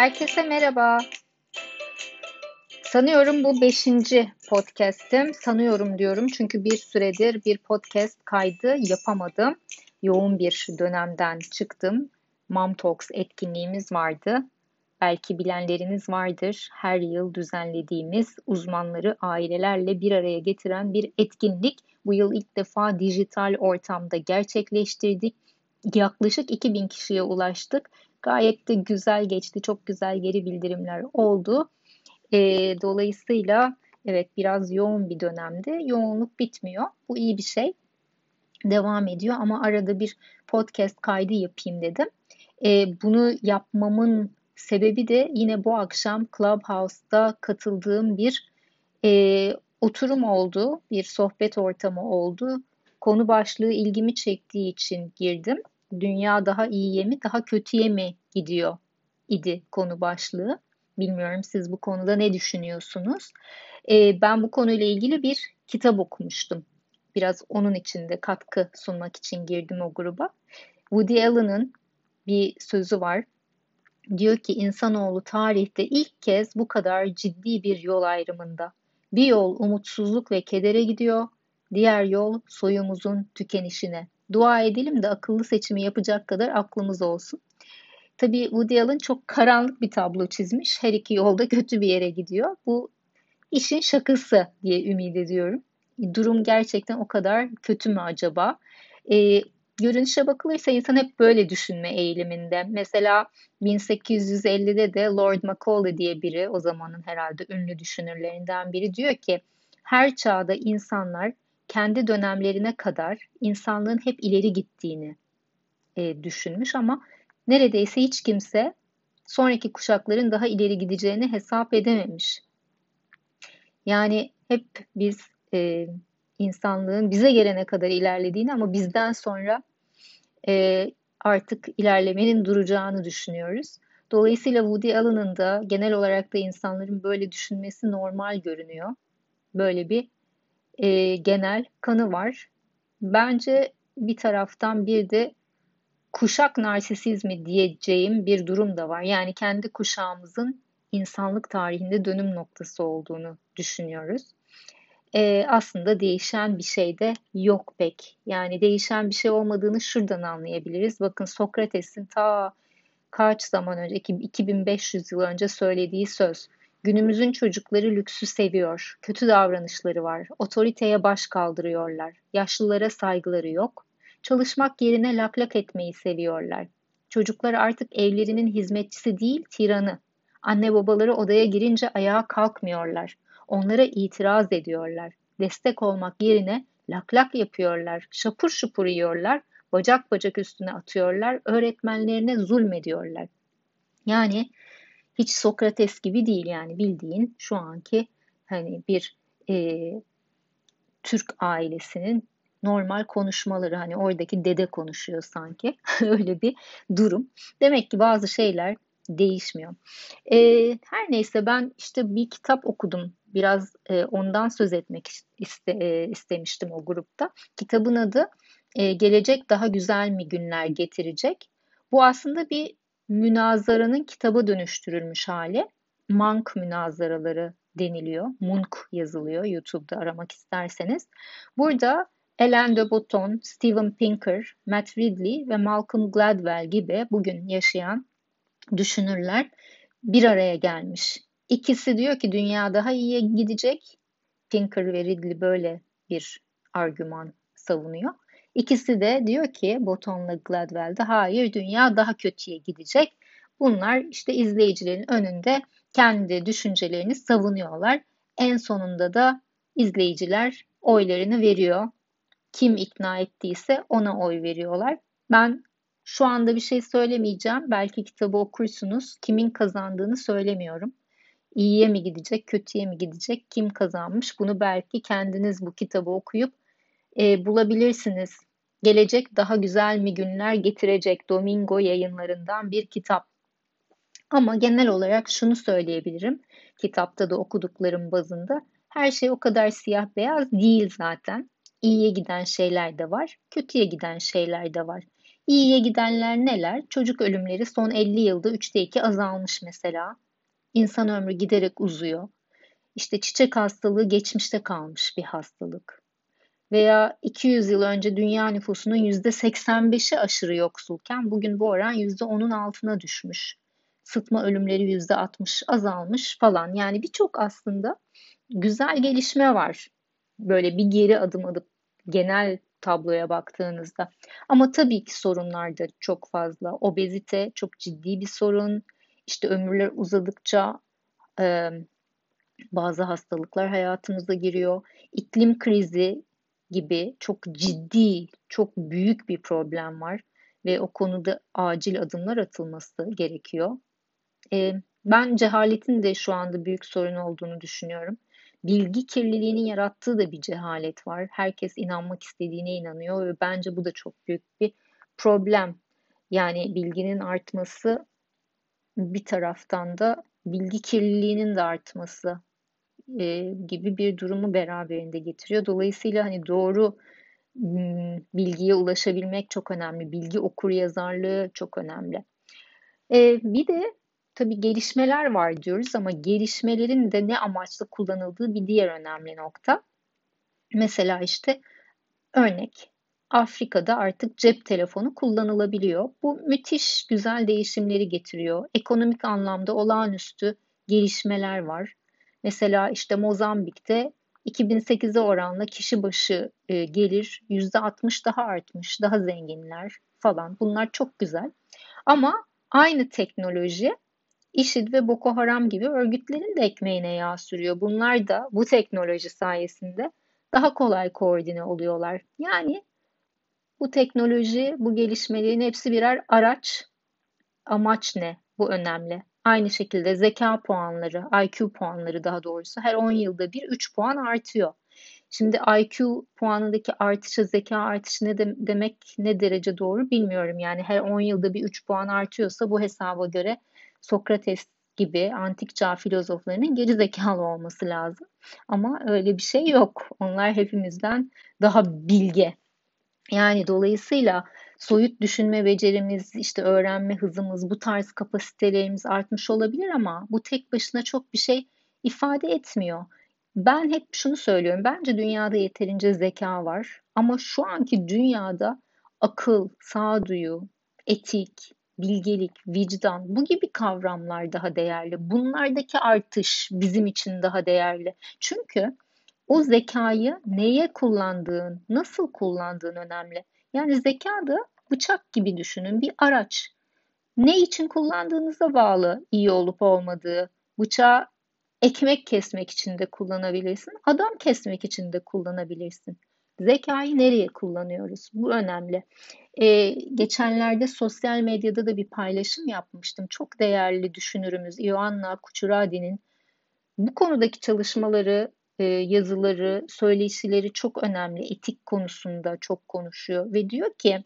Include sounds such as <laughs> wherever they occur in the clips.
Herkese merhaba. Sanıyorum bu beşinci podcast'im. Sanıyorum diyorum çünkü bir süredir bir podcast kaydı yapamadım. Yoğun bir dönemden çıktım. Mom Talks etkinliğimiz vardı. Belki bilenleriniz vardır. Her yıl düzenlediğimiz uzmanları ailelerle bir araya getiren bir etkinlik. Bu yıl ilk defa dijital ortamda gerçekleştirdik. Yaklaşık 2000 kişiye ulaştık. Gayet de güzel geçti. Çok güzel geri bildirimler oldu. E, dolayısıyla evet biraz yoğun bir dönemde. Yoğunluk bitmiyor. Bu iyi bir şey. Devam ediyor ama arada bir podcast kaydı yapayım dedim. E, bunu yapmamın sebebi de yine bu akşam Clubhouse'da katıldığım bir e, oturum oldu. Bir sohbet ortamı oldu. Konu başlığı ilgimi çektiği için girdim. Dünya daha iyiye mi daha kötüye mi gidiyor idi konu başlığı. Bilmiyorum siz bu konuda ne düşünüyorsunuz? Ee, ben bu konuyla ilgili bir kitap okumuştum. Biraz onun için de katkı sunmak için girdim o gruba. Woody Allen'ın bir sözü var. Diyor ki insanoğlu tarihte ilk kez bu kadar ciddi bir yol ayrımında. Bir yol umutsuzluk ve kedere gidiyor, diğer yol soyumuzun tükenişine. Dua edelim de akıllı seçimi yapacak kadar aklımız olsun. Tabii Woody Allen çok karanlık bir tablo çizmiş. Her iki yolda kötü bir yere gidiyor. Bu işin şakası diye ümit ediyorum. Durum gerçekten o kadar kötü mü acaba? E, görünüşe bakılırsa insan hep böyle düşünme eğiliminde. Mesela 1850'de de Lord Macaulay diye biri, o zamanın herhalde ünlü düşünürlerinden biri diyor ki her çağda insanlar kendi dönemlerine kadar insanlığın hep ileri gittiğini e, düşünmüş ama neredeyse hiç kimse sonraki kuşakların daha ileri gideceğini hesap edememiş. Yani hep biz e, insanlığın bize gelene kadar ilerlediğini ama bizden sonra e, artık ilerlemenin duracağını düşünüyoruz. Dolayısıyla Woody Allen'ın da genel olarak da insanların böyle düşünmesi normal görünüyor. Böyle bir e, genel kanı var. Bence bir taraftan bir de kuşak narsisizmi diyeceğim bir durum da var. Yani kendi kuşağımızın insanlık tarihinde dönüm noktası olduğunu düşünüyoruz. Ee, aslında değişen bir şey de yok pek. Yani değişen bir şey olmadığını şuradan anlayabiliriz. Bakın Sokrates'in ta kaç zaman önce, 2500 yıl önce söylediği söz. Günümüzün çocukları lüksü seviyor, kötü davranışları var, otoriteye baş kaldırıyorlar, yaşlılara saygıları yok, çalışmak yerine laklak etmeyi seviyorlar. Çocuklar artık evlerinin hizmetçisi değil, tiranı. Anne babaları odaya girince ayağa kalkmıyorlar. Onlara itiraz ediyorlar. Destek olmak yerine laklak yapıyorlar, şapur şupur yiyorlar, bacak bacak üstüne atıyorlar, öğretmenlerine zulmediyorlar. Yani hiç Sokrates gibi değil yani bildiğin şu anki hani bir e, Türk ailesinin normal konuşmaları hani oradaki dede konuşuyor sanki <laughs> öyle bir durum. Demek ki bazı şeyler değişmiyor. E, her neyse ben işte bir kitap okudum. Biraz e, ondan söz etmek iste, e, istemiştim o grupta. Kitabın adı e, Gelecek Daha Güzel Mi Günler Getirecek. Bu aslında bir münazaranın kitaba dönüştürülmüş hali. Monk münazaraları deniliyor. Munk yazılıyor YouTube'da aramak isterseniz. Burada Alain de Botton, Steven Pinker, Matt Ridley ve Malcolm Gladwell gibi bugün yaşayan düşünürler bir araya gelmiş. İkisi diyor ki dünya daha iyiye gidecek. Pinker ve Ridley böyle bir argüman savunuyor. İkisi de diyor ki Botton'la Gladwell'de hayır dünya daha kötüye gidecek. Bunlar işte izleyicilerin önünde kendi düşüncelerini savunuyorlar. En sonunda da izleyiciler oylarını veriyor. Kim ikna ettiyse ona oy veriyorlar. Ben şu anda bir şey söylemeyeceğim. Belki kitabı okursunuz. Kimin kazandığını söylemiyorum. İyiye mi gidecek, kötüye mi gidecek, kim kazanmış? Bunu belki kendiniz bu kitabı okuyup e, bulabilirsiniz. Gelecek daha güzel mi günler getirecek Domingo yayınlarından bir kitap. Ama genel olarak şunu söyleyebilirim. Kitapta da okuduklarım bazında her şey o kadar siyah beyaz değil zaten. İyiye giden şeyler de var, kötüye giden şeyler de var. İyiye gidenler neler? Çocuk ölümleri son 50 yılda 3'te 2 azalmış mesela. İnsan ömrü giderek uzuyor. İşte çiçek hastalığı geçmişte kalmış bir hastalık. Veya 200 yıl önce dünya nüfusunun %85'i aşırı yoksulken bugün bu oran %10'un altına düşmüş. Sıtma ölümleri %60 azalmış falan. Yani birçok aslında güzel gelişme var. Böyle bir geri adım atıp genel tabloya baktığınızda. Ama tabii ki sorunlar da çok fazla. Obezite çok ciddi bir sorun. İşte ömürler uzadıkça e, bazı hastalıklar hayatımıza giriyor. İklim krizi gibi çok ciddi, çok büyük bir problem var ve o konuda acil adımlar atılması gerekiyor. E, ben cehaletin de şu anda büyük sorun olduğunu düşünüyorum bilgi kirliliğinin yarattığı da bir cehalet var. Herkes inanmak istediğine inanıyor ve bence bu da çok büyük bir problem. Yani bilginin artması bir taraftan da bilgi kirliliğinin de artması e, gibi bir durumu beraberinde getiriyor. Dolayısıyla hani doğru bilgiye ulaşabilmek çok önemli. Bilgi okur yazarlığı çok önemli. E, bir de tabii gelişmeler var diyoruz ama gelişmelerin de ne amaçla kullanıldığı bir diğer önemli nokta. Mesela işte örnek Afrika'da artık cep telefonu kullanılabiliyor. Bu müthiş güzel değişimleri getiriyor. Ekonomik anlamda olağanüstü gelişmeler var. Mesela işte Mozambik'te 2008'e oranla kişi başı e, gelir %60 daha artmış, daha zenginler falan. Bunlar çok güzel. Ama aynı teknoloji IŞİD ve Boko Haram gibi örgütlerin de ekmeğine yağ sürüyor. Bunlar da bu teknoloji sayesinde daha kolay koordine oluyorlar. Yani bu teknoloji, bu gelişmelerin hepsi birer araç. Amaç ne? Bu önemli. Aynı şekilde zeka puanları, IQ puanları daha doğrusu her 10 yılda bir 3 puan artıyor. Şimdi IQ puanındaki artışı, zeka artışı ne de, demek ne derece doğru bilmiyorum. Yani her 10 yılda bir 3 puan artıyorsa bu hesaba göre Sokrates gibi antik çağ filozoflarının geri zekalı olması lazım. Ama öyle bir şey yok. Onlar hepimizden daha bilge. Yani dolayısıyla soyut düşünme becerimiz, işte öğrenme hızımız, bu tarz kapasitelerimiz artmış olabilir ama bu tek başına çok bir şey ifade etmiyor. Ben hep şunu söylüyorum. Bence dünyada yeterince zeka var ama şu anki dünyada akıl, sağduyu, etik, bilgelik, vicdan bu gibi kavramlar daha değerli. Bunlardaki artış bizim için daha değerli. Çünkü o zekayı neye kullandığın, nasıl kullandığın önemli. Yani zeka da bıçak gibi düşünün bir araç. Ne için kullandığınıza bağlı iyi olup olmadığı. Bıçağı ekmek kesmek için de kullanabilirsin, adam kesmek için de kullanabilirsin. Zekayı nereye kullanıyoruz? Bu önemli. Ee, geçenlerde sosyal medyada da bir paylaşım yapmıştım. Çok değerli düşünürümüz Ioanna Kuchuradi'nin bu konudaki çalışmaları, e, yazıları, söyleşileri çok önemli. Etik konusunda çok konuşuyor ve diyor ki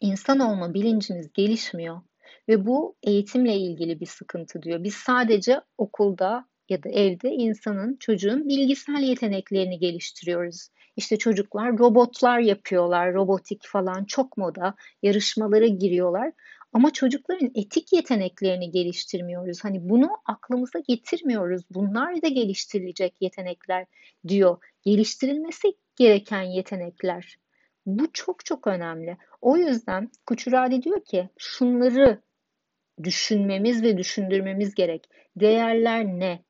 insan olma bilincimiz gelişmiyor ve bu eğitimle ilgili bir sıkıntı diyor. Biz sadece okulda ya da evde insanın, çocuğun bilgisel yeteneklerini geliştiriyoruz. İşte çocuklar robotlar yapıyorlar, robotik falan çok moda, yarışmalara giriyorlar. Ama çocukların etik yeteneklerini geliştirmiyoruz. Hani bunu aklımıza getirmiyoruz. Bunlar da geliştirilecek yetenekler diyor. Geliştirilmesi gereken yetenekler. Bu çok çok önemli. O yüzden Kuçurali diyor ki şunları düşünmemiz ve düşündürmemiz gerek. Değerler ne?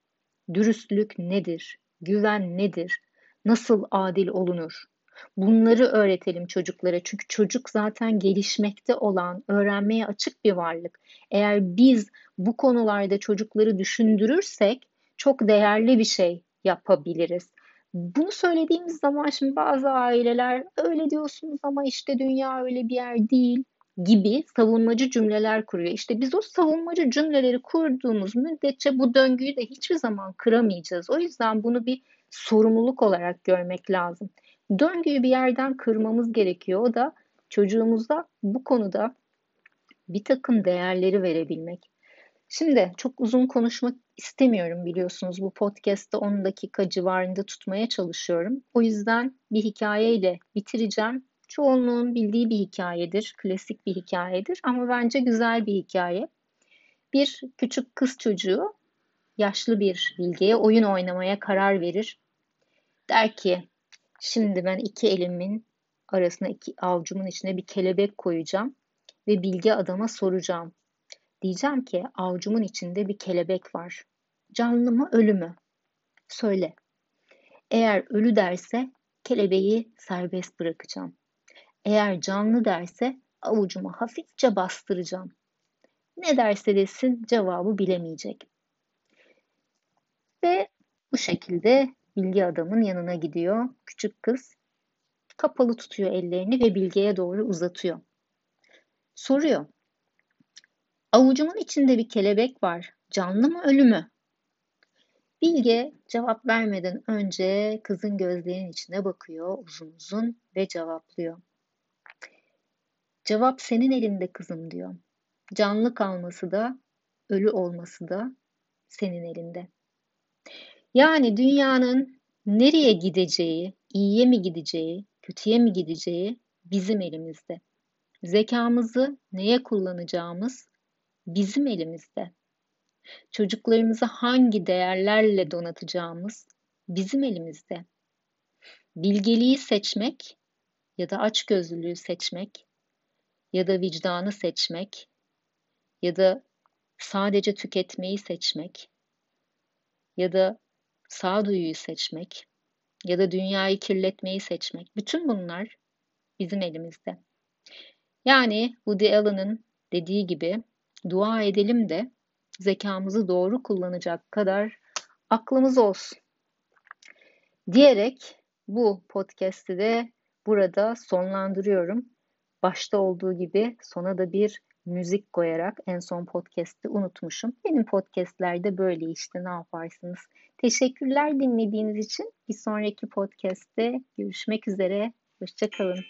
Dürüstlük nedir? Güven nedir? Nasıl adil olunur? Bunları öğretelim çocuklara. Çünkü çocuk zaten gelişmekte olan, öğrenmeye açık bir varlık. Eğer biz bu konularda çocukları düşündürürsek çok değerli bir şey yapabiliriz. Bunu söylediğimiz zaman şimdi bazı aileler öyle diyorsunuz ama işte dünya öyle bir yer değil gibi savunmacı cümleler kuruyor. İşte biz o savunmacı cümleleri kurduğumuz müddetçe bu döngüyü de hiçbir zaman kıramayacağız. O yüzden bunu bir sorumluluk olarak görmek lazım. Döngüyü bir yerden kırmamız gerekiyor. O da çocuğumuza bu konuda bir takım değerleri verebilmek. Şimdi çok uzun konuşmak istemiyorum biliyorsunuz. Bu podcast'te 10 dakika civarında tutmaya çalışıyorum. O yüzden bir hikayeyle bitireceğim. Çoğunluğun bildiği bir hikayedir, klasik bir hikayedir ama bence güzel bir hikaye. Bir küçük kız çocuğu yaşlı bir bilgeye oyun oynamaya karar verir. Der ki, şimdi ben iki elimin arasına, iki avucumun içine bir kelebek koyacağım ve bilgi adama soracağım. Diyeceğim ki avucumun içinde bir kelebek var. Canlı mı ölü mü? Söyle. Eğer ölü derse kelebeği serbest bırakacağım. Eğer canlı derse avucuma hafifçe bastıracağım. Ne derse desin cevabı bilemeyecek. Ve bu şekilde bilgi adamın yanına gidiyor. Küçük kız kapalı tutuyor ellerini ve bilgeye doğru uzatıyor. Soruyor. Avucumun içinde bir kelebek var. Canlı mı ölü mü? Bilge cevap vermeden önce kızın gözlerinin içine bakıyor uzun uzun ve cevaplıyor. Cevap senin elinde kızım diyor. Canlı kalması da, ölü olması da senin elinde. Yani dünyanın nereye gideceği, iyiye mi gideceği, kötüye mi gideceği bizim elimizde. Zekamızı neye kullanacağımız bizim elimizde. Çocuklarımızı hangi değerlerle donatacağımız bizim elimizde. Bilgeliği seçmek ya da açgözlülüğü seçmek ya da vicdanı seçmek ya da sadece tüketmeyi seçmek ya da sağduyuyu seçmek ya da dünyayı kirletmeyi seçmek. Bütün bunlar bizim elimizde. Yani Woody Allen'ın dediği gibi dua edelim de zekamızı doğru kullanacak kadar aklımız olsun. Diyerek bu podcast'i de burada sonlandırıyorum. Başta olduğu gibi sona da bir müzik koyarak en son podcast'i unutmuşum. Benim podcastlerde böyle işte ne yaparsınız. Teşekkürler dinlediğiniz için. Bir sonraki podcast'te görüşmek üzere. Hoşçakalın.